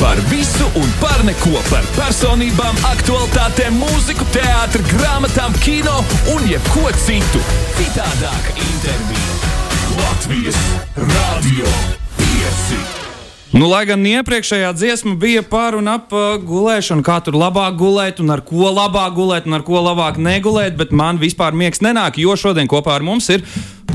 Par visu un par neko, par personībām, aktualitātēm, mūziku, teātri, grāmatām, kino un jebko citu. Citādāka intervija Latvijas Rādio 5. Nu, lai gan iepriekšējā dziesma bija par un ap uh, gulēšanu, kā tur labāk gulēt, un ar ko labāk gulēt, un ar ko labāk negulēt, bet man vispār miegs nenāk, jo šodien kopā ar mums ir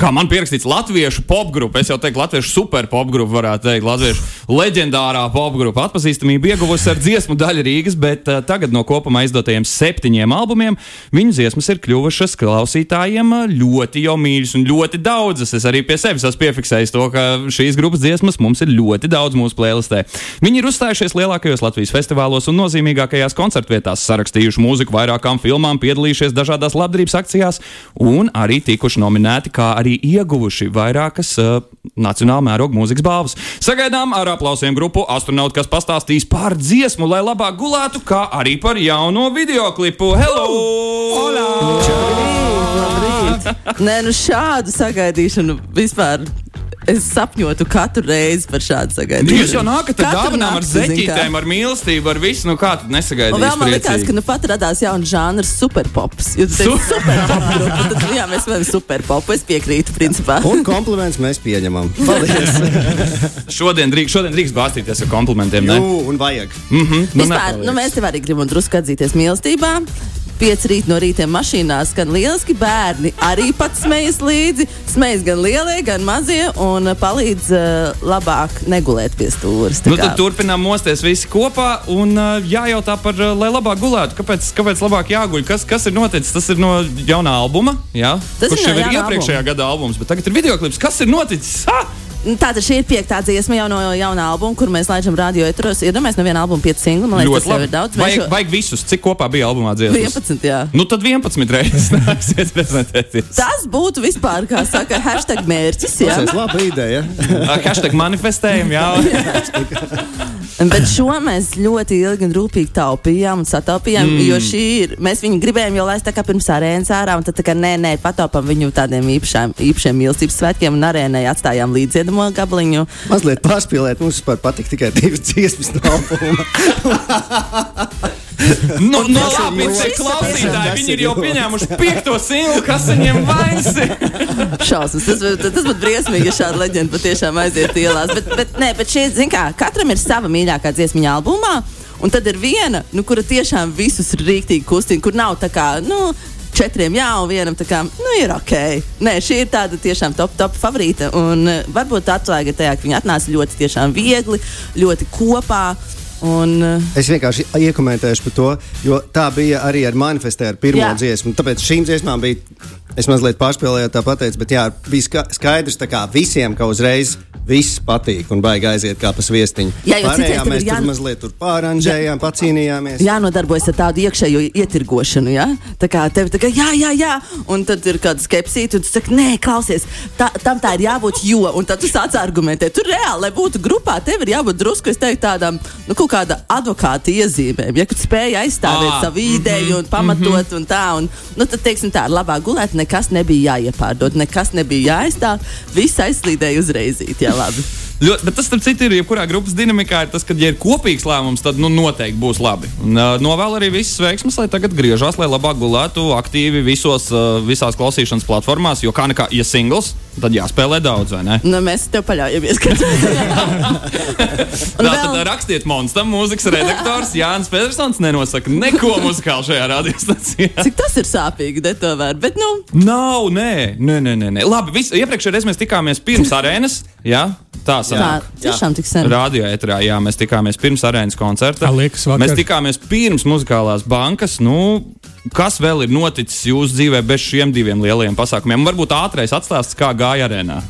kā man pierakstīts, latviešu popgrupa. Es jau teiktu, latviešu superpopgrupa, varētu teikt, latviešu leģendārā popgrupa. Atpazīstamība ieguvusi ar dziesmu daļu Rīgas, bet uh, tagad no kopumā izdotajiem septiņiem albumiem viņu dziesmas ir kļuvušas klausītājiem ļoti jau mīļas un ļoti daudzas. Es arī pie sevis esmu piefiksējis to, ka šīs grupas dziesmas mums ir ļoti daudz mūsu playlistē. Viņi ir uzstājušies lielākajos Latvijas festivālos un nozīmīgākajās koncertvietās, sarakstījuši mūziku vairākām filmām, piedalījušies dažādās labdarības akcijās un arī tikuši nominēti kā arī ieguvuši vairākas uh, nacionāla mēroga mūzikas balvas. Sagaidām ar aplausiem grupu astronautu, kas pastāstīs par dziesmu, lai labāk gulētu, kā arī par jauno videoklipu. Hello! Hola! Nē, nu šādu sagaidīšanu vispār. Es sapņotu katru reizi par šādu sagaidīšanu. Jūs jau nākat ar dāvanām, ar zeķītēm, ar mīlestību, ar visu. Nu, kā tad Un nesagaidījāt? vēl man liekas, ka nu pat radās jauns žanrs, superpops. Jūs Su- teicat, superpop grupa, tad jā, mēs varam superpopu. Es piekrītu, principā. Un kompliments mēs pieņemam. Paldies! Šodien drīkst, šodien drīkst bāstīties ar komplimentiem. Jū, un vajag. Mhm, nu, Vispār, nu, mēs tev arī gribam drusku atzīties mīlestībā. Pieci rīt no rīta mašīnā skan lieliski bērni. Arī pats smejas līdzi. Smejas gan lielie, gan mazie un palīdz uh, labāk negulēt pie stūres. Nu, turpinām mosties visi kopā un uh, jājautā par, uh, lai labāk gulētu. Kāpēc, kāpēc labāk jāguļ? Kas, kas ir noticis? Tas ir no jaunā albuma, jā, Tas kurš ir jau ir iepriekšējā gada albums, bet tagad ir videoklips. Kas ir noticis? Ha! Nu, Tātad šī ir piektā dziesma jau no jaunā albuma, kur mēs laidām radio eteros. Ir domājis, no viena albuma pieci singli. Man liekas, tas jau ir daudz. Vajag, šo- vajag visus. Cik kopā bija albumā dziesmas? 11, jā. Nu, tad 11 reizes nāksies prezentēties. Tas būtu vispār, kā saka, hashtag mērķis. Jā. Tas ir laba ideja. Hashtag manifestējumi, jā. Bet šo mēs ļoti ilgi un rūpīgi taupījām un sataupījām. Mm. Jo šī ir, mēs viņu gribējām jau laist tā kā pirms arēnas ārā, un tad tā kā nē, nē, pataupām viņu tādiem īpašām, īpašiem mīlestības svētkiem, un arēnai atstājām līdziedamo gabaliņu. Mazliet pārspīlēt, mums vispār patīk tikai divas dziesmas no albuma. Nu, tas ir labi, cik klausītāji, viņi ir jau pieņēmuši piekto singlu, kas viņiem vainas. Šausmas, tas, tas būtu briesmīgi, ja šāda leģenda patiešām aiziet ielās. Bet, bet, nē, bet šeit, zin kā, katram ir sava mīļākā dziesmiņa albumā, un tad ir viena, nu, kura tiešām visus rīktīgi kustina, kur nav tā kā, nu, četriem jā, un vienam tā kā, nu, ir ok. Nē, šī ir tāda tiešām top, top favorīta, un uh, varbūt atslēga tajā, ka viņi atnāca ļoti tiešām viegli, ļoti kopā. Un, uh, Es vienkārši iekomentēšu par to, jo tā bija arī ar manifestē, ar pirmo jā. dziesmu. Tāpēc šīm dziesmām bija, es mazliet pārspēlēju, tā pateicu, bet jā, bija ska- skaidrs tā kā visiem, ka uzreiz viss patīk un baigi aiziet kā pa sviestiņu. Jā, Pārējām tev mēs ir tur mazliet tur pāranžējām, pacīnījāmies. jānodarbojas ar tādu iekšējo ietirgošanu. Ja? Tā kā tev tā kā jā, jā, jā, un tad ir kāda skepsīte, un tu saki, nē, klausies, tā, tam tā ir jābūt, jo, un tad tu sāc argumentēt. Tur reāli, lai būtu grupā, tev ir jābūt drusku, es teiktu, tādām, nu, kaut kāda advokāta iezīmēm. Ja, kad spēj aizstāvēt Ah, savu ideju un pamatot un tā, un, nu, tad, teiksim tā, labāk gulēt, nekas nebija jāiepārdod, nekas nebija jāaizstāv, viss aizslīdēja uzreizīt, jā, labi. Ļoti, bet tas, starp citu, ir jebkurā grupas dinamikā, ir tas, ka, ja ir kopīgs lēmums, tad nu, noteikti būs labi. Un, uh, novēl arī visas veiksmas, lai tagad griežās, lai labāk gulētu aktīvi visos, uh, visās klausīšanas platformās. Jo kā nekā, ja singls, tad jāspēlē daudz, vai ne? Nu, mēs tev paļaujamies. ka- Un Tā vēl- tad rakstīet monstam, mūzikas redaktors Jānis Pedersons nenosaka neko muzikālu šajā radiostacijā. Cik tas ir sāpīgi, detomēr. Bet, nu, Nav, nē, nē, nē. nē, nē. Labi, vis, iepriekšējā reizē mēs tikāmies pirms arēnas. Jā, tā sanāk. tiešām tik sen. Radio etrā, jā, mēs tikāmies pirms arēnas koncerta. Tā liekas vakar. Mēs tikāmies pirms muzikālās bankas. Nu, kas vēl ir noticis jūsu dzīvē bez šiem diviem lielajiem pasākumiem? Varbūt ātrais atstāsts, kā gāja arēnā.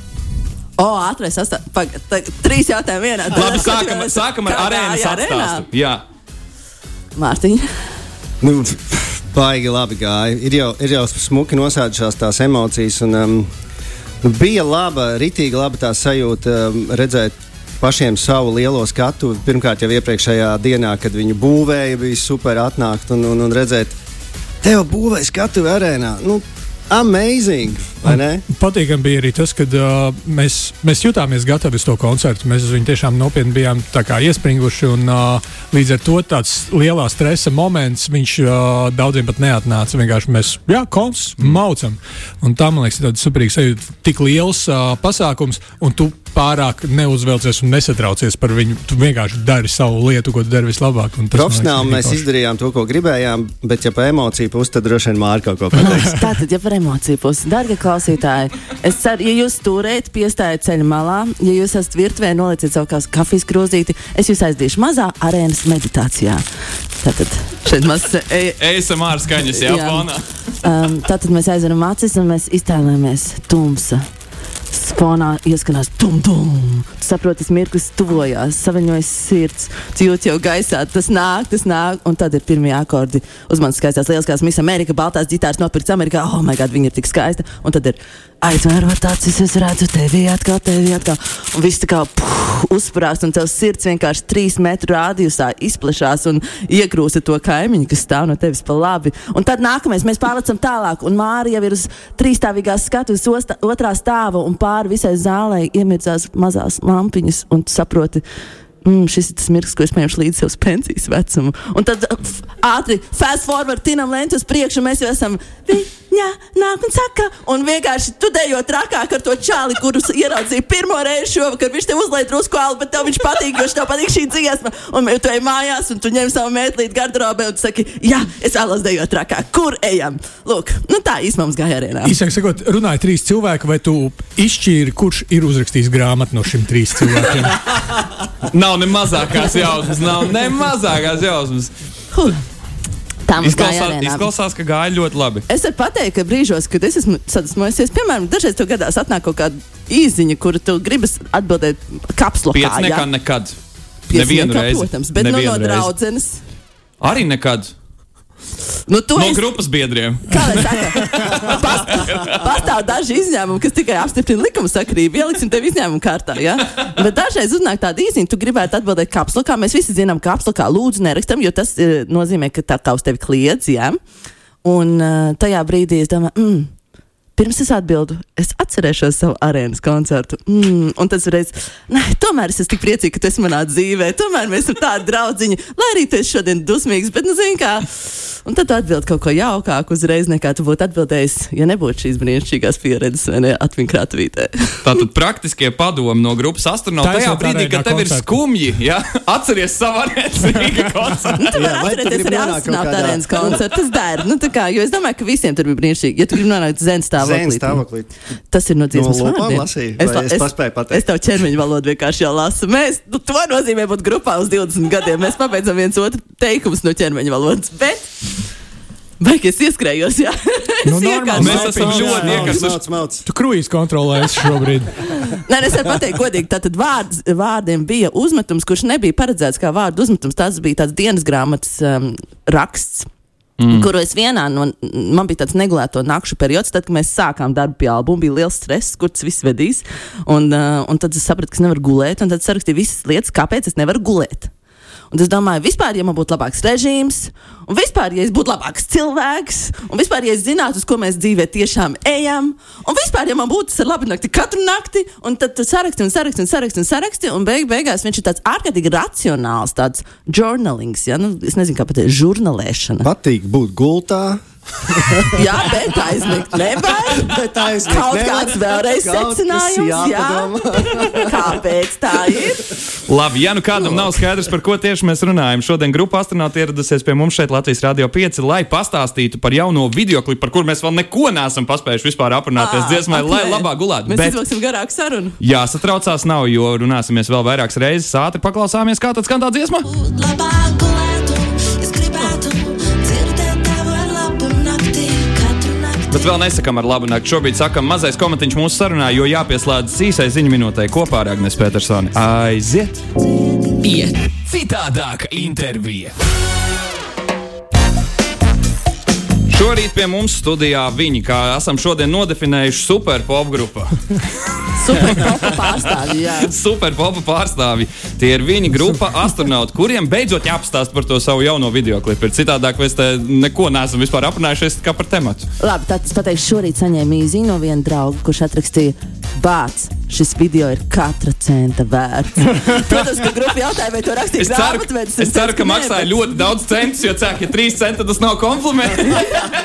O, ātrais sastāvs. Trīs jautājumi vienā. Labi, sākam, sākam ar arēnas atstāstu. Jā. Mārtiņa. Nu, baigi labi gāja. Ir jau, ir jau smuki nosēdušās tās emocijas. Un, um, bija laba, ritīgi laba tā sajūta um, redzēt pašiem savu lielo skatu. Pirmkārt, jau iepriekšējā dienā, kad viņu būvēja, bija super atnākt un, un, un redzēt, tev būvēja skatu arēnā. Nu, amazing! Patīkami bija arī tas, ka uh, mēs, mēs jutāmies gatavi uz to koncertu. Mēs uz viņu tiešām nopietni bijām. Un, uh, līdz ar to tāds lielā stresa moments viņš uh, daudziem pat neatnāca. Vienkārši mēs, jā, kons, maucam. Un tā, man liekas, ir tāds superīgs sajūta, tik liels uh, pasākums, un tu pārāk neuzvelcies un nesatraucies par viņu. Tu vienkārši dari savu lietu, ko tu dari vislabāk. Profesionāli mēs izdarījām to, ko gribējām, bet, ja pa emociju pusi, tad droši vien Mārka kaut ko pateiks. Tātad, ja par emociju pusi, darbie klausītāji, es ceru, ja jūs turēt, piestājat ceļa malā, ja jūs esat virtuvē, nolieciet savu kafijas krūzīti, es jūs aizdīšu mazā arēnas meditācijā. Tātad, šeit mazs e ASMR skaņas Jā. fonā. Um, tātad mēs aizveram acis un mēs iztēlojamies tumsa. Fonā ieskanās tum. Tu saproti, tas mirklis tuvojās, saviņojas sirds. Tu jūti jau gaisā, tas nāk, tas nāk. Un tad ir pirmie akordi uz manas skaistās lieliskās Miss Amerika, baltās ģitāras nopirktas Amerikā. Oh, my God, viņa ir tik skaista. Un tad ir aizvērot acis, es redzu tevi atkal, tevi atkal. Un viss tā kā puh, uzsprāst, un tavs sirds vienkārši trīs metru rādījusā izplešās un iekrūsta to kaimiņu, kas stāv no tevis pa labi. Un tad nākamais mēs pārlecam tālāk, un Mārija jau ir uz trīsstāvīgās skatuves otrā stāva, un pāri visai zālē iemirdzās mazās lampiņas, un saproti. Mm, šis ir tas mirklis, ko es paņemšu līdzi savas pensijas vecumu. Un tad uh, ātri, fast forward, tinam lenti uz priekšu, un mēs jau esam. Viņa nāk un saka, un vienkārši tu dejo trakāk ar to čāli, kurus ieraudzīju pirmo reizi šovakar. Viņš tev uzliek drusku alu, bet tev viņš patīk, jo viņš tev patīk šī dziesma. Un tu ej mājās, un tu ņem savu mētlīti garderobē, un tu saki, jā, es vēlos dejot trakāk. Kur ejam? Lūk, nu tā īstenībā mums gāja arēnā. Īsāk sakot, runāja trīs cilvēki, vai tu izšķīri, kurš ir uzrakstījis grāmatu no šiem trīs cilvēkiem? Nav ne mazākās jausmas, nav ne mazākās jausmas. Tā mums Izklausās, izklausās, ka gāja ļoti labi. Es varu pateikt, ka brīžos, kad es esmu sadusmojusies, piemēram, dažreiz tev gadās atnāk kaut kāda īziņa, kuru tu gribas atbildēt kapslokā. Pieci nekā ja? nekad. Pieci Nevienu nekā, reizi. Protams, bet nu, no Nevienu reizi. draudzenes. Arī nekad. Nu, No esi- grupas biedriem. Kā lai saka, pastāv, pastāv daži izņēmumi, kas tikai apstiprina likuma sakrību. Ieliksim tevi izņēmumu kārtā. Ja? Bet dažreiz uznāk tāda īziņa, tu gribētu atbildēt kapslokā. Mēs visi zinām, ka kapslokā lūdzu nerakstam, jo tas uh, nozīmē, ka tā kā uz tevi kliedz. Ja? Un uh, tajā brīdī es domāju, mm, Pirms es atbildu, es atcerēšos savu arēnas koncertu. Mm, un tas reiz, nē, tomēr es esmu tik priecīga, ka tu esi manā dzīvē. Tomēr mēs esam tādi draugi. Lai arī tu esi šodien dusmīgs, bet, nu, zini, kā. Un tad atbild kaut ko jaukāku uzreiz, nekā tu būtu atbildējis, ja nebūtu šīs brīnišķīgās pieredzes vai ne atmiņkrātuvītē. Tātad praktiskie padomi no grupas astronauta tajā brīdī, kad tev ir koncertu. skumji. Ja? Atceries savu arēnas koncertu. Tu vari atcerēties arī astronauta kādā- arēnas koncertu. Tas der. Nu, tā kā, jo es domāju, ka visiem tur bija brīnišķīgi. Ja tu gribi nonākt zem Zēna stāvoklī. stāvoklī. Tas ir no dziesmas lūpām vārdiem. lasīji, Es, vai es paspēju pateikt? Es tev ķermeņa valodu vienkārši jau lasu. Mēs, nu, to nozīmē būt grupā uz 20 gadiem. Mēs pabeidzam viens otru teikumus no ķermeņa valodas. Bet, beigas ieskrējos, jā. Nu, Es normāli. Mēs esam ļoti mauc. Tu kruīzi kontrolēsi šobrīd. Nē, es varu pateikt, godīgi, tātad vārds, vārdiem bija uzmetums, kurš nebija paredzēts kā vārdu uzmetums. Tas bija tāds dienas grāmatas um, raksts. Mm. Kuru es vienā no, man bija tāds negulēto nakšu periods, tad, kad mēs sākām darbu pie albuma, bija liels stress, kur tas viss vedīs. Un, uh, un tad es sapratu, ka es nevaru gulēt, un tad sarakstīju visas lietas, kāpēc es nevaru gulēt. Un es domāju, vispār, ja man būtu labāks režīms, un vispār, ja es būtu labāks cilvēks, un vispār, ja es zinātu, uz ko mēs dzīvē tiešām ejam, un vispār, ja man būtu labu nakti katru nakti, un tad tu saraksti un saraksti un saraksti un saraksti, un beig, beigās viņš ir tāds ārkārtīgi racionāls, tāds journalings, ja, nu, es nezinu, kā pateikt, žurnālēšana. Patīk būt gultā. Jā, bet aizmigt nevar. Bet aizmigt Kaut nevar. kāds vēlreiz Kaut secinājums, jā. Kāpēc tā ir? Labi, ja nu kādam nav skaidrs, par ko tieši mēs runājam, šodien grupa astronauti ieradusies pie mums šeit Latvijas Rādio 5, lai pastāstītu par jauno videoklipu, par kuru mēs vēl neko neesam paspējuši vispār aprunāties dziesmai, lai labāk gulētu. Mēs Bet izvilksim garāku sarunu. jāsatraucās nav, jo runāsimies vēl vairākas reizes. Ātri paklausāmies, kā tad skan tā dziesma. Labāk gulētu, Bet vēl nesakām ar labu nakti. Šobrīd sakām mazais komatiņš mūsu sarunā, jo jāpieslēdz īsai ziņu minūtei kopā ar Agnēs Petersoni. Aiziet! Iet citādāka intervija. Šorīt pie mums studijā viņi, kā esam šodien nodefinējuši, superpop grupa. Super popa pārstāvji, jā. Superpopa pārstāvji. Tie ir viņa grupa astronauti, kuriem beidzot jāpastāst par to savu jauno video klipu. Citādāk mēs te neko neesam vispār aprunājušies kā par tematu. Labi, tad es pateikšu, šorīt saņēmu īziņu no viena drauga, kurš atrakstīja, Bāc, šis video ir katra centa vērts. Protams, ka grupa jautāja, vai to rakstīja Es ceru, grāmatvedis. es ceru ka nē, maksāja bet- ļoti daudz centus, jo cēlā, ja 3 centi tas nav kompliments.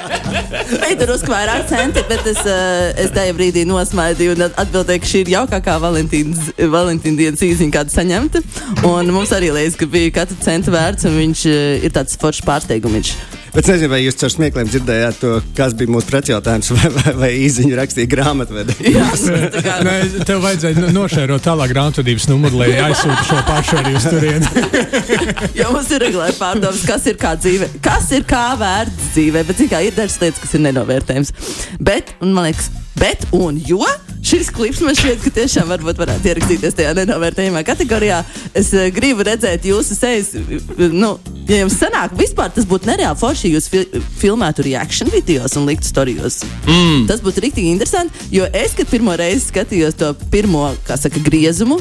Bija tur uzka vairāk centi, bet es, eh, es tajā brīdī nosmaidīju un atbildēju, ka šī ir jaukākā Valentīnas Valentīna dienas īziņa, kāda saņemta. Un mums arī liekas, ka bija katra centa vērts, un viņš eh, ir tāds foršs pārsteigums. Bet es nezinu, vai jūs ar smiekliem dzirdējāt to, kas bija mūsu pretjautājums, vai, vai, vai īziņu rakstīja grāmatvedē. Jā, tā kā- Nē, tev vajadzēja no- nošērot tālāk grāmatvedības numuru, lai aizsūtu šo pašu arī uz turieni. Jo mums ir regulāri pārdomas, kas ir kā dzīve, kas ir kā vērts dzīvē, bet zin kā, ir dažas lietas, kas ir nenovērtējamas. Bet, un man liekas, bet un jo šis klips man šķiet, ka tiešām varbūt varētu ierakstīties tajā nenovērtējumā kategorijā. Es uh, gribu redzēt jūsu sejas, nu, ja jums sanāk, vispār tas būtu nereāli forši, ja jūs fi filmētu reaction videos un liktu storijos. Mm. Tas būtu rīktīgi interesanti, jo es, kad pirmo reizi skatījos to pirmo, kā saka, griezumu,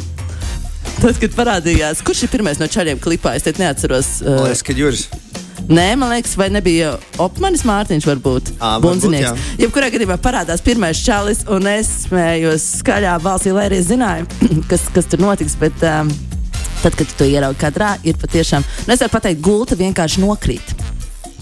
Tad, kad parādījās, kurš ir pirmais no čaļiem klipā, es neatceros. Uh, liekas, ka Juris. Nē, man liekas, vai nebija Opmanis Mārtiņš, varbūt jā. Jebkurā gadījumā parādās pirmais čalis, un es smējos skaļā balsī, lai arī zināju, kas, kas tur notiks. Bet, um, tad, kad tu to ieraugi kadrā, ir patiešām, nu, es varu pateikt, gulta vienkārši nokrīt.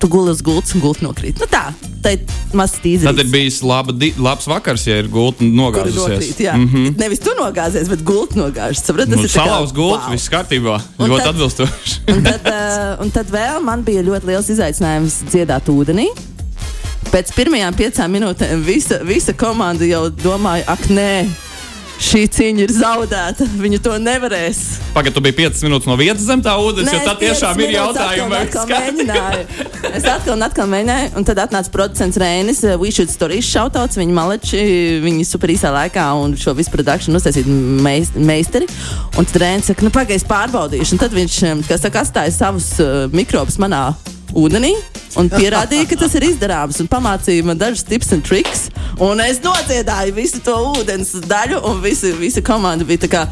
Tu guli uz gultas un gulta nokrīt. Nu, tā, tā ir mazs tīzlis. Tad ir bijis laba, di- labs vakars, ja ir gulta nogāzusies. nokrīt. Mm -hmm. Nevis tu nogāzies, bet gulta nogāžas. Saprati, tas Nu, ir Salauz gultu, Vau. viss kārtībā. Un Ļoti tad- atbilstoši. Un tad, uh, un tad vēl man bija ļoti liels izaicinājums dziedāt ūdenī. Pēc pirmajām piecām minūtēm visa, visa komanda jau domāja, ak, nē, šī cīņa ir zaudēta. Viņi to nevarēs. Pagaidā, tu biji 5 minūtes no vietas zem tā ūdens, jo es tā tiešām ir jautājumi. Atkal, atkal. Es atkal un atkal mēģināju, un tad atnāca producents Rēnis, We Should Stories šautauts, viņa maleči, viņi super īsā laikā un šo visu produkciju uztaisīt meis, meistari. Un tad Rēnis saka, nu pagaidi, pārbaudīšu. Un tad viņš, um, kas saka, atstāja savus uh, mikrobus manā ūdenī. Un pierādīja, ka tas ir izdarāms. Un pamācīja man dažus tips un triks. Un es nodziedāju visu to ūdens daļu, un visa, visa komanda bija kā,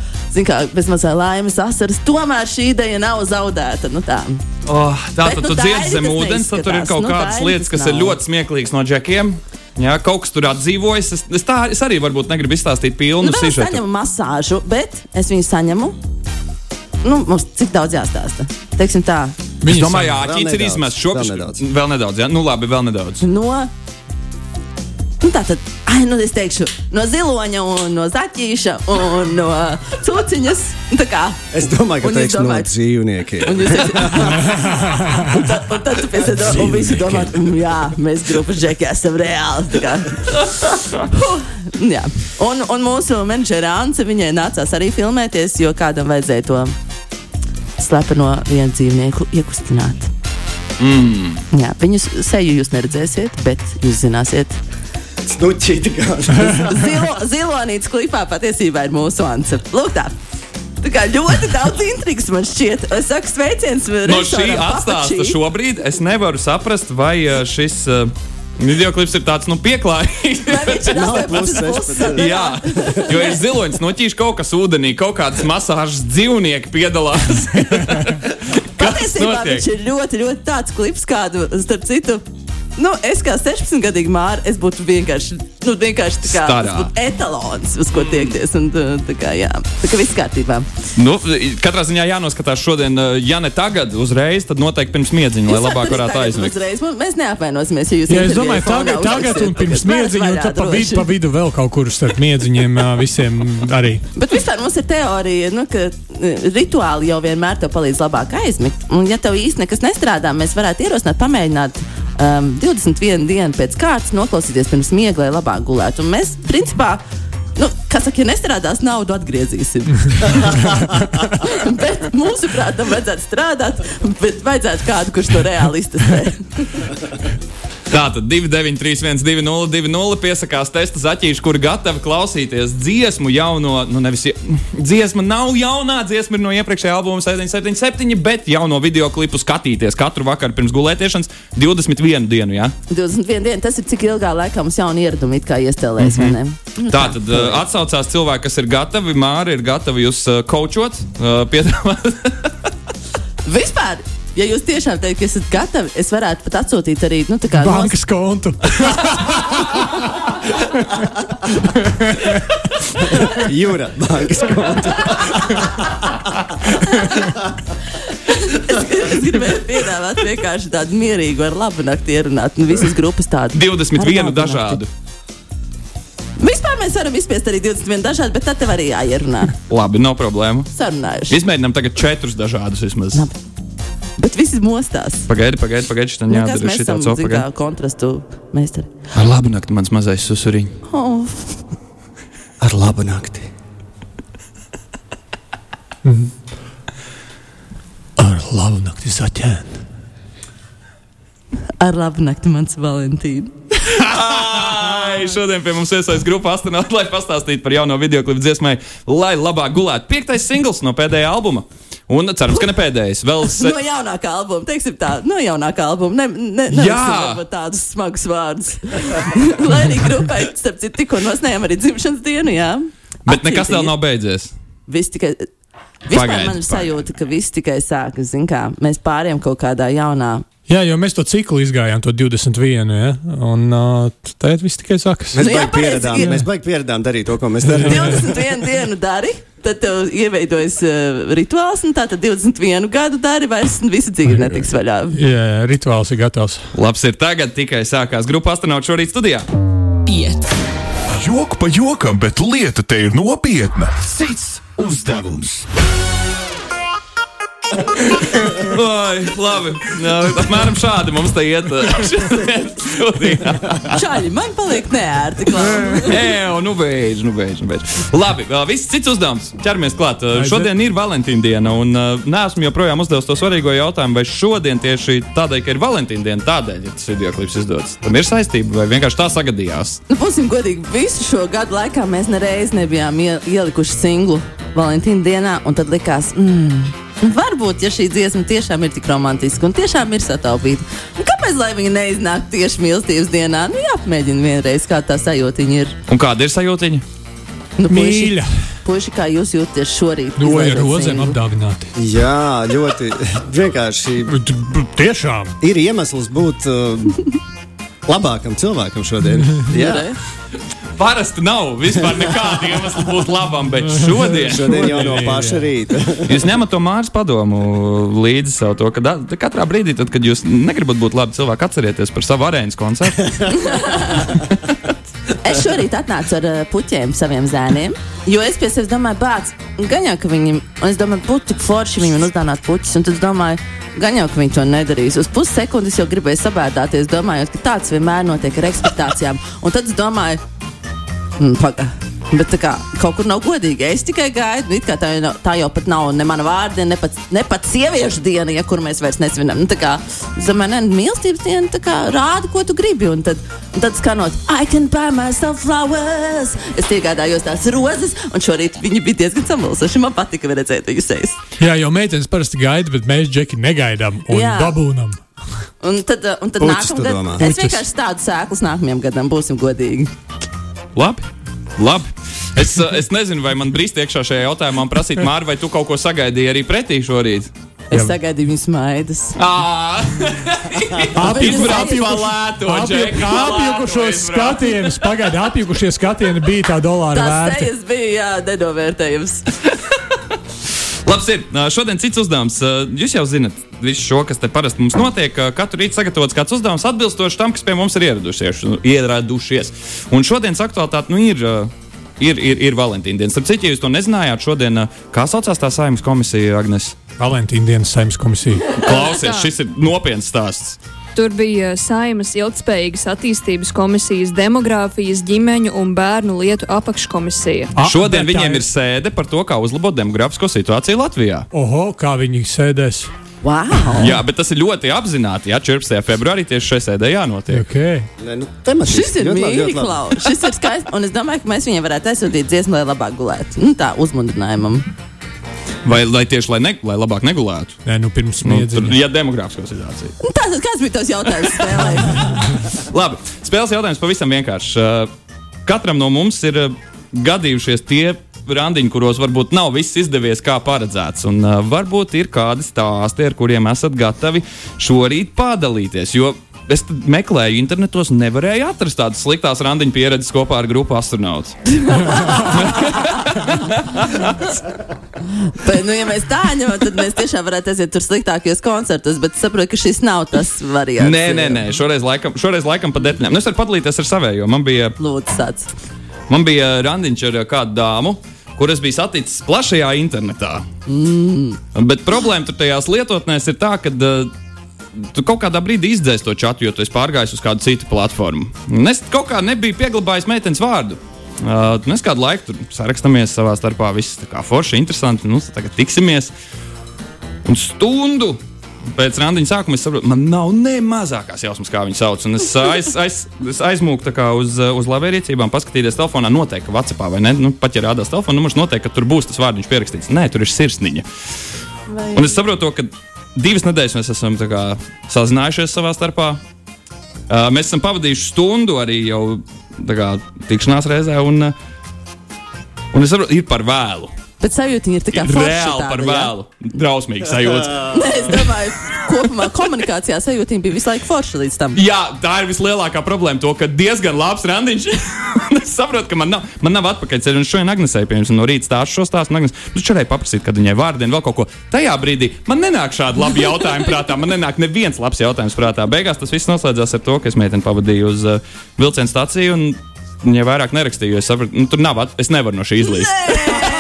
kā, bez mazā laimes asaras. Tomēr šī ideja nav zaudēta. Nu, tā. Oh, tā tad nu, tu dziedi zem ūdens, tad tur ir kaut Nu, kādas lietas, kas kas ir nav. ļoti smieklīgas no džekiem. Jā, kaut kas tur atdzīvojas. Es, es, tā, es arī varbūt negribu izstāstīt pilnu Nu, vēl es saņemu masāžu, bet es viņu saņemu. Nu, mums cik daudz jāstāsta? Teiksim tā, Es Viņi domāju, Vēl Āķis ir izmests vēl šobrīd. nedaudz. Vēl nedaudz, jā. Nu labi, vēl nedaudz. no. Nu, tā tad, ai, nu, es teikšu, no ziloņa, un no zaķīša un no cūciņas. Nu, Tā kā. Es domāju, ka jūs teiks no dzīvniekiem. Un, jūs un, tad, un tad tu domā, un visi domā, "Mm, jā, mēs grupas džeki esam reāli. Un, un mūsu menedžera Anse, viņai nācās arī filmēties, jo kādam vajadzēja to slepeno vienu dzīvnieku iekustināt. Mm. Jā, viņus seju jūs neredzēsiet, bet jūs zināsiet. Snuķīti. Zilo, zilonīts klipā patiesībā ir mūsu Anse. Lūk tā. Tā kā ļoti daudz intrigas man šķiet. Es saku, sveiciens No šī atstāsta šobrīd es nevaru saprast, vai uh, šis uh, videoklips ir tāds nu, pieklājīgs. Vai viņš ir Nav 18 plus plus 16. Jā, jo ir ziloņš, noķīš kaut kas ūdenī, kaut kādas masāžas dzīvnieki piedalās. Patiesībā viņš ir ļoti, ļoti tāds klips, kādu, starp citu, nu, es kā 16-gadīga māra, es būtu vienkārši, nu, vienkārši tā kā Starā. tas būtu etalons, uz ko tiekties. Un, tā, tā kā, jā, tā kā viss kārtībā. Nu, katrā ziņā jānoskatās šodien, uh, ja ne tagad, uzreiz, tad noteikti pirms miedziņa, lai labāk varat varētu tagad aizmigt. Uzreiz, mēs neapvainosimies, ja jūs Jā, es domāju, tagad, tagad un pirms miedziņa, un tad pa vidu, pa vidu vēl kaut kur starp miedziņiem visiem arī. Bet vispār mums ir teorija, nu, ka eh, rituāli jau vienmēr tev palīdz labāk aizmigt. Un, ja tev īsti nekas nestrādā, mēs varētu ierosināt, pamēģināt um, 21 dienu pēc kārtas noklausīties pirms miega, lai labāk gulētu. Un mēs, principā, Nu, kas saka, ja nestrādās, naudu atgriezīsim. bet mūsuprāt, tam vajadzētu strādāt, bet vajadzētu kādu, kurš to reāli iztestē. Tātad 293, 202, piesakās testa zaķīši, kuri gatavi klausīties dziesmu jauno, nu nevis dziesma nav jaunā, dziesma ir no iepriekšējā albuma 777, bet jauno video klipu skatīties katru vakaru pirms gulētiešanas 21 dienu. Ja? 21 dienu, tas ir cik ilgā laikā mums jauni ieradumi it kā iestēlēs. Mm -hmm. Tā tad uh, atsaucās cilvēki, kas ir gatavi, Māri ir gatavi jūs uh, kočot, uh, piedāvāt. Vispār, ja jūs tiešām teikt, ka esat gatavi, es varētu pat atsūtīt arī nu, tā kā Bankas kontu. Jūra, bankas konta. Es gribēju piedāvāt vienkārši tādu mierīgu, ar labu nakti ierunāt. Nu, visas grupas tādu. 21 dažādu. Vispār mēs varam izspiest arī 21 dažādu, bet tad tev arī jāierunā. Labi, nav problēmu. Sarunājuši. Izmēģinām tagad četrus dažādus vismaz. Labi. Bet visi mostās. Pagaidi, pagaidi, pagaidi, Nu, kas jādara mēs šitā esam copa. kā kontrastu meistari. Ar labu nakti, mans mazais susuriņš. Oh, Ar labu nakti. Ar labu nakti zaķēnu. ar labu nakti, mans Valentīna. Ai, šodien pie mums iesaistās grupa astronauts, lai pastāstītu par jauno video klipu dziesmai, lai labāk gulētu. Piektais singls no pēdējā albuma. Un cerams, ka ne pēdējais. Vēl se... No jaunākā albuma, teiksim tā, no jaunākā albuma. Ne, ne, Jā. ne tādus smagus vārdus. Lai arī grupai, starp citu, tikko nosnējām arī dzimšanas dienu, jā. Bet nekas vēl nav beidzies. Viss tikai. Vispār Pagaidi, man ir sajūta, ka viss tikai sākas, mēs pāriem kaut kādā jaunā. Jā, jo mēs to ciklu izgājām, to 21. Ja? Un uh, tagad viss tikai sākas. Mēs Nu baigi ir. mēs baigi pieredām darīt to, ko mēs darām. 21 dienu dari, tad tev ieveidojas uh, rituāls, un tā tad 21 gadu dari, vairs visa dzīve netiks vaļā. Jā, rituāls ir gatavs. Labs ir tagad, tikai sākās grupa astronauts šorīt studijā. Pieci. Joku pa jokam, bet lieta te ir nopietna. Cits uzdevums. Oi, labi. Apmēram šādi mums te iet. studijā. Čaļi, man paliek neērti. Ej, nu beidz, nu beidz, nu beidz. Labi, vēl viss cits uzdevums. Ķeramies klāt. Uh, Šodien ir Valentīna diena, un uh, neesmu joprojām uzdevis to svarīgo jautājumu, vai šodien tieši tādēļ, ka ir Valentīna diena, tādēļ ir tas video klips izdots. Tam ir saistība, vai vienkārši tā sagadījās? Nu, būsim godīgi, visu šo gadu laikā mēs nereiz nebijām ie, ielikuši singlu Valentīna dienā, un tad likās, mm, varbūt, ja šī dziesma tiešām ir tik romantiska un tiešām ir sataupīta, nu, kāpēc lai viņa neiznāk tieši mīlestības dienā? Nu, jāapmēģina vienreiz, kā tā sajūtiņa ir. Un kāda ir sajūtiņa? Nu, Mīļa. Puiši, kā jūs jūtaties šorīt? Roja izlaidot rozēm singlu? apdāvināti. Jā, ļoti vienkārši Tiešām. ir iemesls būt uh, labākam cilvēkam šodien. Jā, Re? Parasti nav vispār nekāda iemesla būt labam, bet šodien. šodien jau no paša rīta. Jūs ņemat to mājas padomu līdzi sev, to, ka da, katrā brīdī, tad, kad jūs negribat būt labi cilvēki, atcerieties par savu arēnas koncertu. Es šorīt atnācu ar uh, puķiem saviem zēniem, jo es pie sevis domāju, bāc, gan jau, ka viņiem, un es domāju, būtu tik forši viņam uzdāvināt puķus, un tad es domāju, gan jau, ka viņi to nedarīs. Uz pussekundes jau gribēju sabēdāties, domājot, ka tāds vienmēr notiek ar ekspektācijām, un tad es domāju, mm, pagaidi. Bet tā kā kaut kur nav godīgi. Es tikai gaidu, nu, it kā tā, jau tā jau pat nav ne mana vārda, ne pat, ne pat sieviešu diena, ja kur mēs vairs nesvinam. Nu, tā kā, es domāju, ne, mīlestības diena, tā kā rāda, ko tu gribi. Un tad, un tad skanot, I can buy myself flowers. Es iegādājos tās rozes, un šorīt viņi bija diezgan samulsuši. Man patika redzēt viņu sejas. Jā, jau meitenes parasti gaida, bet mēs džeki negaidām un Jā. dabūnam. Un tad, un tad nākamgad es vienkārši tādu sēklas nākamajam gadam būsim godīgi. Labi. Labi. Es, uh, es nezinu, vai man brīst iekšā šajā jautājumā prasīt, Mārķis, vai tu kaut ko sagaidīji arī pretī šorīt? Es Jā. sagaidīju viņu smaidas. Apjukušos skatienus, pagaidi, apjukušie skatieni bija tā dolāra vērti. sejas bija jā, nenovērtējams. Labs ir. Šodien cits uzdevums. Jūs jau zinat, visu šo, kas te parasti mums notiek. Katru rītu sagatavots kāds uzdevums atbilstoši tam, kas pie mums ir ieradušies. nu, ieradušies. Un šodienas aktualitāte nu, ir. Ir, ir, ir Valentīna diena. Starp citu, ja jūs to nezinājāt, šodien, kā saucās tā saimnes komisija, Agnēs? Valentīna dienas saimnes komisija. Klausies, šis ir nopietns stāsts. Tur bija Saimas ilgspējīgas attīstības komisijas, demogrāfijas, ģimeņu un bērnu lietu apakškomisija. A, Šodien viņiem ir- sēde par to, kā uzlabot demogrāfisko situāciju Latvijā. Oho, kā viņi sēdēs. Wow! Jā, bet tas ir ļoti apzināti. Jā, 14. februārī tieši šajā sēdē jānotiek. Okay. Nē, nu, tematiski. Šis ir mīļš, labi. Klau. Šis ir skaists. Un es domāju, ka mēs viņiem varētu aizsūtīt dziesmu, lai labāk gulētu. Nu, tā uzmundrinājumam. Vai lai tieši lai, ne, lai labāk negulētu? Nē, nu pirms Nu, tur, smiedziņa. ja demogrāfiskā situācija. Nu, tā, tad kāds bija tas jautājums spēlē? Labi, spēles jautājums pavisam vienkāršs. Uh, Katram no mums ir uh, gadījušies tie randiņi, kuros varbūt nav viss izdevies kā paredzēts. Un uh, varbūt ir kādi stāsti, ar kuriem esat gatavi šorīt padalīties. Jo es meklēju internetos nevarēju atrast tādas sliktas randiņu pieredzes kopā ar grupu astronauts. Bet, nu, ja mēs tā ņemam, tad mēs tiešām varētu aiziet tur sliktākajos koncertos. Bet saprotu, ka šis nav tas variants. Nē, nē, nē, šoreiz laikam, šoreiz laikam pa detaļām. Nu, es varu padalīties ar savējo. Man bija Lūdzu, sāc. Man bija randiņš ar kādu dāmu, kuras bija saticis plašajā internetā. Mm. Bet problēma tur tajās lietotnēs ir tā, ka uh, tu kaut kādā brīdī izdzēsi to čatu, jo tu esi pārgājis uz kādu citu platformu. Es kaut kā nebiju pieglabājis meitenes vārdu. Uh, mēs kādu laiku tur sarakstamies savā starpā, viss tā kā forši, interesanti. Nu, tagad tiksimies. Un stundu pēc randiņa sākuma es saprotu, man nav ne mazākās jausmas, kā viņu sauc. Un es, aiz, aiz, es kā uz, uz labierīcībām, paskatīties telefonā, noteikti, Vācijā vai ne. Nu, pat ja rādās telefona numurs, noteikti, ka tur būs tas vārdiņš pierakstīts. Nē, tur ir sirsniņa. Un es saprotu, ka divas nedēļas mēs esam kā, sazinājušies savā starpā. Uh, mēs esam pavadījuši stundu arī jau kā, tikšanās reizē, un, un es saprotu, ir par vēlu. Bet sajūta ir Ir forša reāli par ja? vēlu. Drausmīgi sajūta. Nē, es domāju, kopumā komunikācijā sajūta bija visu laiku forša līdz tam. Jā, tā ir vislielākā problēma. To, ka diezgan labs randiņš. Es saprotu, ka man nav, man nav atpakaļceļa. Un šodien Agnesē, piemēram, no rīta stāstu šo stāstu. un Agnes, Nu, šodien paprasīt, kad viņai vārdienu vēl kaut ko. Tajā brīdī man nenāk šādi labi jautājumi prātā. Man nenāk neviens labs jautājums prātā. Beigās tas viss noslēdzās ar to, ka es meiteni pavadīju uz uh, vilcienu stāciju. Un, Viņa vairāk nerakstīja, jo es sapratu, nu, tur nav. At... Es nevaru no šī izlīst.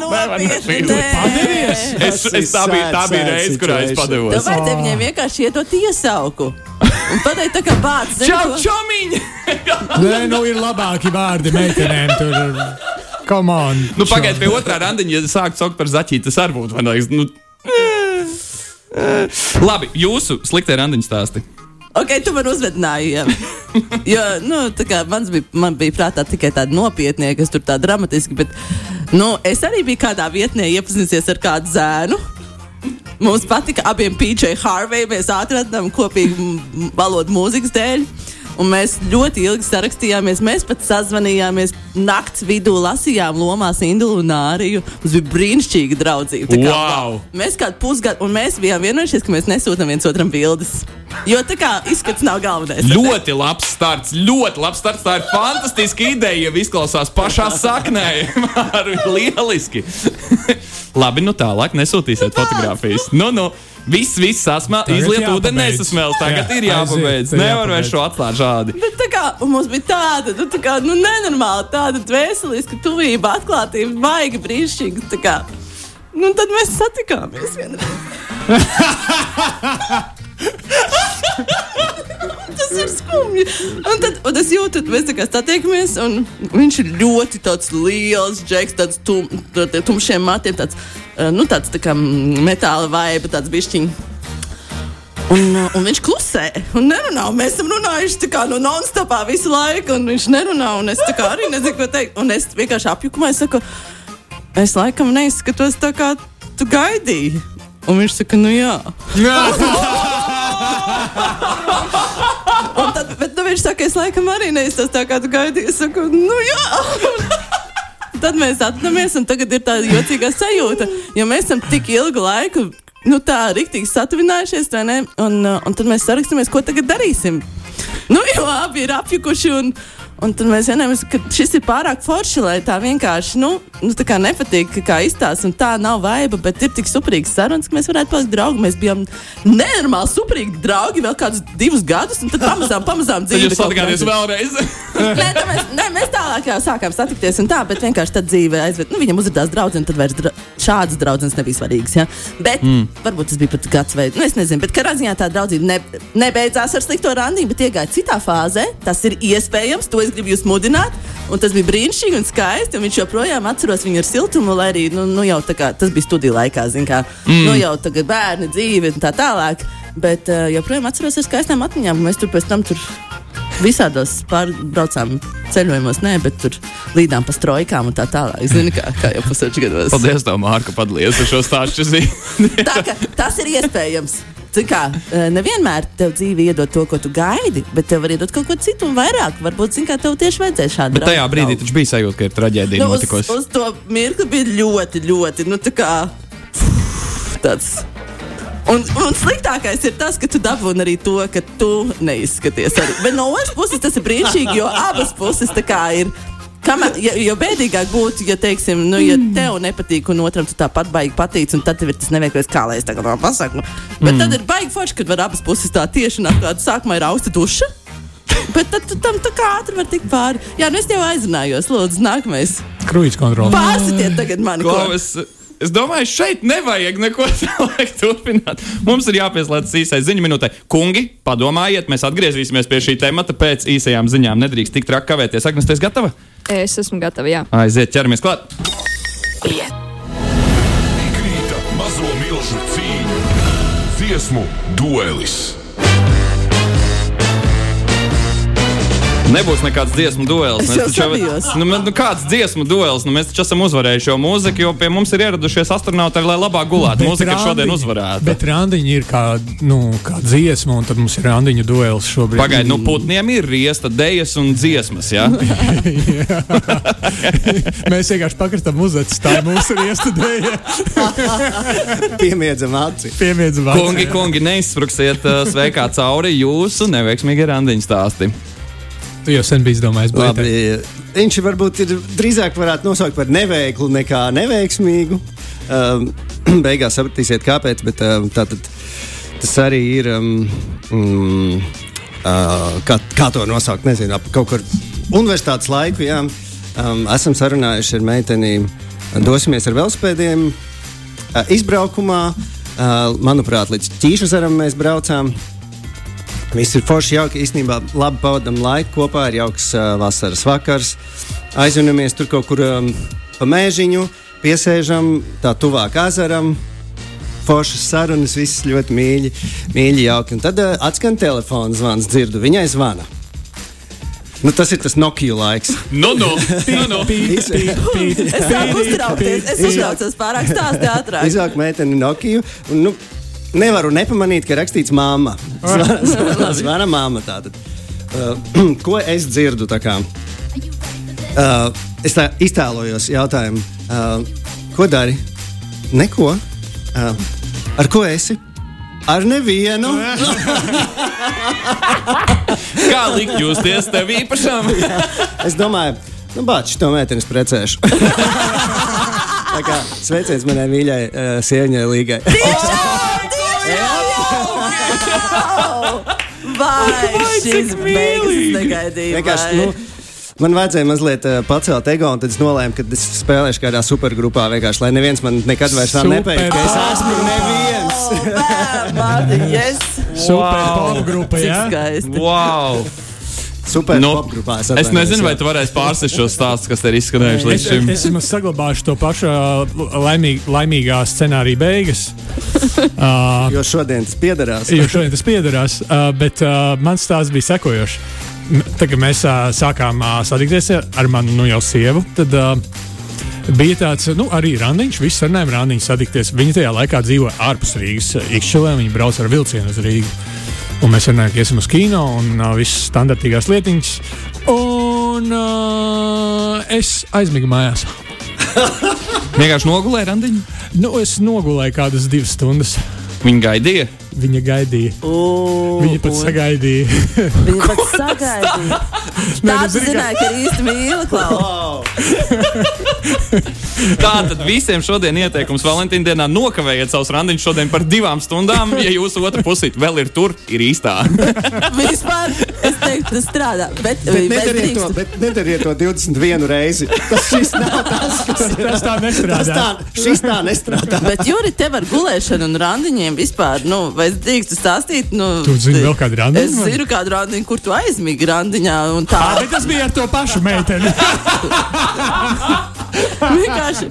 Nopietni, nē. Padevies! Es, es, tā bija, tā bija reize, kurā es padevos. Tu vajadzēja viņai vienkārši iedot iesauku. Un pateikt, tā kā bācis. Čau, čomiņi! Nē, nu ir labāki vārdi meitenēm. Tur, come on! Nu, Pagaidiet, pie otrā randiņa, ja sākt saukt par zaķīti, tas arī būtu. man liekas, Nu, Labi, jūsu sliktie randiņu stāsti. Ok, tu man uzvedināji. Jā. Jo, nu, tā kā mans bija, man bija prātā tikai tāda nopietnie, kas tur tā dramatiski, bet nu, es arī biju kādā vietnē iepazinusies ar kādu zēnu. Mums patika abiem PJ Harvey. Mēs atradām kopīgu valodu mūzikas dēļ. Un mēs ļoti ilgi sarakstījāmies. Mēs pat sazvanījāmies naktas vidū, lasījām Lomās Indulu un Āriju. Mums bija brīnišķīga draudzība. Tā kā, Wow! Mēs kādu pusgadu, un mēs bijām vienojušies, ka mēs nesūtām viens otram bildes. Jo tā kā izskats nav galvenais. Ļoti labs starts, ļoti labs starts. Tā ir fantastiska ideja. Ja izklausās pašā saknē, lieliski. Labi, nu tālāk nesūtīsiet fotogrāfijas. Nu, nu. Viss, viss Tagad izliet ūdeni, nesasmēl. Tagad Jā, ir jāpabeidz. aiziet, Nevar vairs šo atklāt šādi. Bet tā kā mums bija tāda, nu, tā kā, nu, nenormāla, tāda dvēseliska tuvība, atklātība, baigi brīnišķīga. tā kā. Nu, tad mēs satikāmies vienreiz. Tas ir skumji. Un tad un es jūtu, ka mēs tā kā satiekamies, un viņš ir ļoti tāds liels, džeks, tāds tum, tumšiem matiem, tāds, eh, nu, tāds tā kā metāla vaiba, tāds bišķiņš. Un, uh, un viņš klusē un nerunā. un Mēs esam runājuši kā no non-stopā visu laiku, un viņš nerunā. un Es arī nezinu, ko teikt. Un es vienkārši apjukumā es saku, es laikam neizskatos tā, kā tu gaidīji. Un viņš saka, nu jā. Un tad, bet nu, viņš saka, es laikam arī neizskatos tā, kā tu gaidīji. Es saku, nu jā. Tad mēs atvadāmies, un tagad ir tāda jocīga sajūta, jo mēs esam tik ilgu laiku. Nu, tā rīktīgi satuvinājušies, vai ne? Un, uh, un tad mēs sarakstāmies, ko tagad darīsim. Nu, jo abi ir apjukuši, un, un tad mēs vienojāmies, ka šis ir pārāk forši, lai tā vienkārši, nu, nu tā kā nepatīk, kā izstāsta, un tā nav vaiba, bet ir tik superīgs sarunas, ka mēs varētu palikt draugi. Mēs bijām nenormāli superīgi draugi vēl kādus divus gadus, un tad pamazām, pamazām Tad dzīve. jūs satikāties vēlreiz. Nē, mēs, nē, mēs tālāk jau sākām satikties, un tā, bet vienkārši tā dzīve aizved. Nu, viņam uzrādījās draugs, un tad vairs dra... šādas draudzenes nebija svarīgas. Ja? Bet mm. varbūt tas bija pat gads vai nu, es nezinu. Bet katrā ziņā tā draudzība ne, nebeidzās ar slikto randību, bet iegāja citā fāzē. Tas ir iespējams, to es gribu jūs mudināt. Un tas bija brīnišķīgi un skaisti. Un viņš joprojām atceros viņu ar siltumu, lai arī nu, nu, jau kā, tas bija studiju laikā, zin, kā, mm. nu, jau tagad bērni dzīve un tā tālāk. Bet uh, joprojām atceros ar skaistām atmiņām. Mēs tur pēc tam tur visādos pārbraucām ceļojumos, nē, bet tur līdām pa strojkām un tā tālāk. Zini, kā, kā jau pusotru gados. Paldies, tev, Mārka, padalījies par šo stāstu. Tā tas ir iespējams. Kā, eh, nevienmēr tev dzīve iedod to, ko tu gaidi, bet tev var iedot kaut ko citu un vairāk. Varbūt, zini, kā tev tieši vajadzēja šādu Bet tajā brīdī taču bija sajūta, ka ir traģēdija nu, uz, notikusi. uz to mirkli bija ļoti, ļoti nu, tā kā, tāds. Un, un sliktākais ir tas, ka tu dabūji arī to, ka tu neizskaties. Arī. Bet no otras puses tas ir brīnišķīgi, jo abas puses tā kā ir. Kamēr, ja, jo bēdīgāk būtu, ja, teiksim, nu, ja tev nepatīk, un otram tu tāpat baigi patīk, un tad tev ir tas neveiklais, kā lai es tagad to pasaku. Bet mm. tad ir baigi forši, kad var abas puses tā tieši nākt. Tāda sākumā ir austa duša. Bet tad tam tā kā ātri var tikt pāri. Jā, nu es jau aizrunājos. Lūdzu, nākamais. Kruīz kontrole. Pārsitiet tagad mani. Ko ko- es, es domāju, šeit nevajag neko tālāk turpināt. Mums ir jāpieslēdz īsai ziņu minūtei. Kungi, padomājiet, mēs atgriezīsimies pie šī temata pēc īsajām ziņām. Nedrīkst tik traki kavēties. Agnes, tu esi gatava? Es esmu gatava, jā. Aiziet, ķeramies klāt. Krīta mazo milzu cīņa, dziesmu duelis. Nebūs nekāds dziesmu duels. Es Mēs jau taču nu, nu, kāds dziesmu duels? Nu, mēs taču esam uzvarējuši šo mūziku, jo pie mums ir ieradušies astronauti, lai labāk gulētu. Mūzika ir šodien uzvarēta. Bet randiņi ir kā, nu, kā dziesma, un tad mums ir randiņu duels šobrīd. Pagaidiet, nu putniem ir riesta, dejas un dziesmas. Ja? Mēs vienkārši pakristam uzacis. Tā ir mūsu iestudēja. Piemiedzam aci. Piemiedzam kungi, kungi, neizspruksiet uh, sveikā cauri jūsu neveiksmīgi randiņu stāstī. Tu jau sen biji domājis, bet viņš varbūt ir drīzāk varētu nosaukt par neveiklu nekā neveiksmīgu. Um, beigās sapratīsiet, kāpēc. Bet, um, tātad, tas arī ir. Um, mm, uh, kā, kā to nosaukt? Nezinu, ap kaut kur universitātes laiku. Jā, um, esam sarunājuši ar meiteni. Dosimies ar velospēdiem uh, izbraukumā. Uh, manuprāt, līdz Ķīšazaram mēs braucām. Viss ir forši, jauki. Īstenībā labi pavadām laiku kopā. Ir jauks uh, vasaras vakars. Aizvenamies tur kaut kur um, pa mēžiņu, piesēžam tā tuvāk ezeram. Foršas sarunas, viss ļoti mīļi, mīļi jauki. Un tad uh, atskan telefona zvans, dzirdu, viņai zvana. Nu, tas ir tas Nokia laiks. Nu, nu, nu, nu. Es sāku uztraukties. Es uztraucos pārāk stāstīt ātrāk. Izvēlēt meiteni Nokia. Un, nu, nevaru nepamanīt, ka rakstīts māma. Zvana, māma. Tātad. Uh, ko es dzirdu? Uh, es tā iztēlojos jautājumu, uh, ko dari? Neko. Uh, ar ko esi? Ar nevienu. Kā likt justies tev īpašam? Es domāju, nu, bācis, to meiteni es precēšu. Tā kā sveiciens manai mīļai uh, sieviņai Līgai. Vai šis beigas negaidīja? Vienkārši, nu, Man vajadzēja mazliet uh, pacelt ego, un tad es nolēmu, ka es spēlēšu kādā supergrupā, vienkārši, lai neviens man nekad vairs Super. nepējas, ka es esmu neviens. Mārtiņ, yes! Super pop grupa, Cik jā. skaisti. Wow! Super Nu. Es nezinu, vai tu varēsi pārsist šos stāstus, kas te ir izskanējuši Es, līdz šim. es vismaz saglabāšu to pašu ā, laimīg, laimīgā scenārija beigas. Uh, Jo šodien tas piederās. jo šodien tas piederās. Uh, bet uh, mans stāsts bija sekojošs. Tagad mēs uh, sākām uh, satikties ar manu nu, jau sievu. Tad, uh, Bija tāds nu, arī randiņš, visi sarunājām randiņu satikties. Viņa tajā laikā dzīvoja ārpus Rīgas, Ikšķelē. Viņa brauca ar vilcienu uz Rīgu. Un mēs runājām, ka iesim uz kino un uh, visas standartīgās lietiņas. Un uh, es aizmigu mājās. Vienkārši nogulēja randiņu. Nu, es nogulēju kādas divas stundas. Viņa gaidīja. Viņa gaidīja. U, Viņa pat un- sagaidīja. Viņa pat sagaidīja. Tā nu, zināji, ka ir īsti mīla klausa. Tātad visiem šodien ieteikums Valentīna dienā nokavējiet savus randiņus šodien par divām stundām. Ja jūsu otra pusīte vēl ir tur, ir īstā. Vispār es teiktu, tas strādā. Bet, Bet nedariet, to, bet nedariet to 21 reizi. Tas šis nav tas, kas Tas tā tas nestrādā. tā, šis tā nestrādā. Bet, Juri, tev ar gulēšanu un randiņiem vispār, nu, vai es drīkstu stāstīt? Nu, Tu zini vēl kādu randiņu, Es vai? zinu kādu randiņu, kur tu aizmīgi randiņā tā. Ā, bet tas bija ar to pašu meiteni. Vienkārši.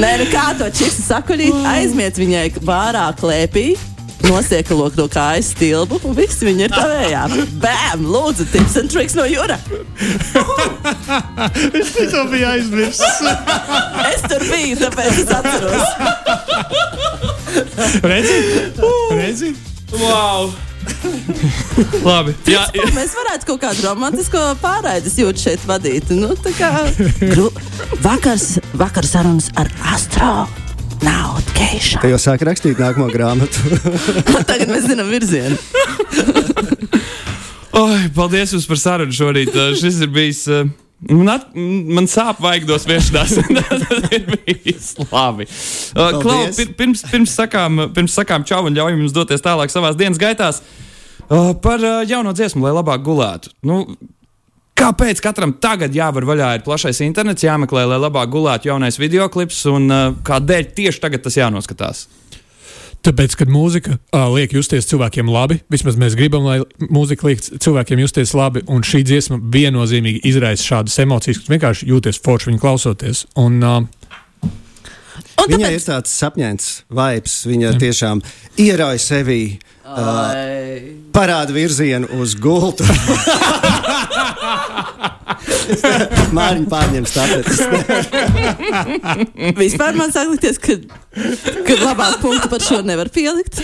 Nē, nu kā to čipsu sakuļīt, aizmiet viņai vārā klēpī. Nosiekalo to kājas stilbu, un viss viņa ir tavējā. Bam! Lūdzu, tips and tricks no jūra. to bija aizmirsis. Es tur biju, tāpēc es atceros. Redzi? Redzi? Wow! Labi. Jā, Principā Mēs varētu kaut kādu romantisko pārraides jūtu šeit vadīt. Nu, tā kā vakars, vakars sarunas ar Astro. Naudu keišu. Te jau sāk rakstīt nākamo grāmatu. Tagad mēs zinām virzienu. Oi, paldies jums par sarunu šorīt. Uh, Šis ir bijis. uh, Man, at, man sāp vaigdos viešanās. Tas ir bijis labi. Uh, Klau, pir, pirms, pirms, sakām, pirms sakām čau un ļaujam jums doties tālāk savās dienas gaitās. Uh, par uh, jauno dziesmu, lai labāk gulētu. Nu, Kāpēc katram tagad jāvar vaļā ir plašais internets, jāmeklē, lai labāk gulētu jaunais video klips, un uh, kādēļ tieši tagad tas jānoskatās? Tāpēc, kad mūzika uh, liek justies cilvēkiem labi, vismaz mēs gribam, lai mūzika liek cilvēkiem justies labi, un šī dziesma viennozīmīgi izraisa šādas emocijas, ka vienkārši jūties forši viņu klausoties. Un, uh, Un Viņai tāpēc, ir tāds sapņēns vibes. Viņa tiešām ierauj sevi, Ai. parāda virzienu uz gultu. Māriņa pārņem stafetes. vispār man sāk likties, ka, ka labāk punktu par šo nevar pielikt.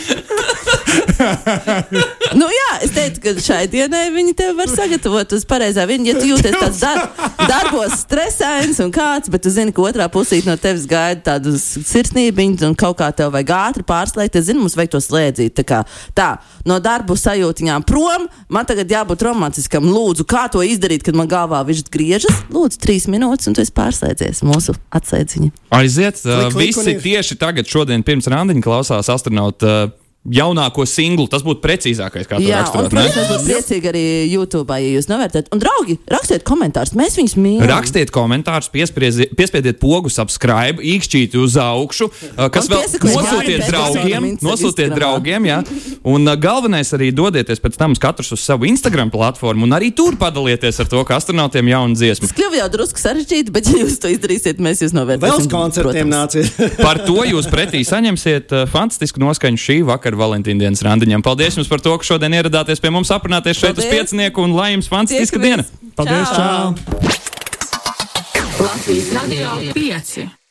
nu, jā, es teicu, ka šai dienai viņi tev var sagatavot uz pareizā viņa. Ja tu jūties tāds dar darbos stresains un kāds, bet tu zini, ka otrā pusīte no tevis gaida tādu sirsnību un kaut kā tev vajag ātri pārslēgt, es zinu, mums vajag to slēdzīt. Tā, kā, tā no darbu sajūtiņām prom, man tagad jābūt romantiskam. Lūdzu, kā to izdarīt, kad man galvā viņš griežas? Lūdzu, trīs minūtes, un tu esi pārslēdzies mūsu atsēdziņu. Aiziet, uh, Klik, klik visi ir. tieši tagad, šodien, pirms randiņa klausās astronauta uh, jaunāko singlu. Tas būtu precīzākais, kā to Jā, un, raksturot. ne? protams, mēs būtu priecīgi arī YouTube, ja jūs novērtējat. Un, draugi, rakstiet komentārus, mēs viņus mīlam. Rakstiet komentārus, piespiediet pogu, subscribe, īkšķīti uz augšu, uh, kas Un vēl nosūtiet draugiem, nosūtiet draugiem, jā. Un uh, galvenais arī dodieties pēc tam katrs uz savu Instagram platformu un arī tur padalieties ar to, ka astronautiem jauna dziesma. Tas kļuva jau drusku sarežģīti, bet, ja jūs to izdarīsiet, mēs jūs Vēl novērtēsim. uz koncertiem nāciet. Par to jūs pretī saņemsiet uh, fantastisku noskaņu šī vakara Valentīna dienas randiņam. Paldies jums par to, ka šodien ieradāties pie mums aprunāties šeit uz Paldies. piecinieku un lai jums fantastiska diena! paldies! Čau. Čau. Latvijas radio 5.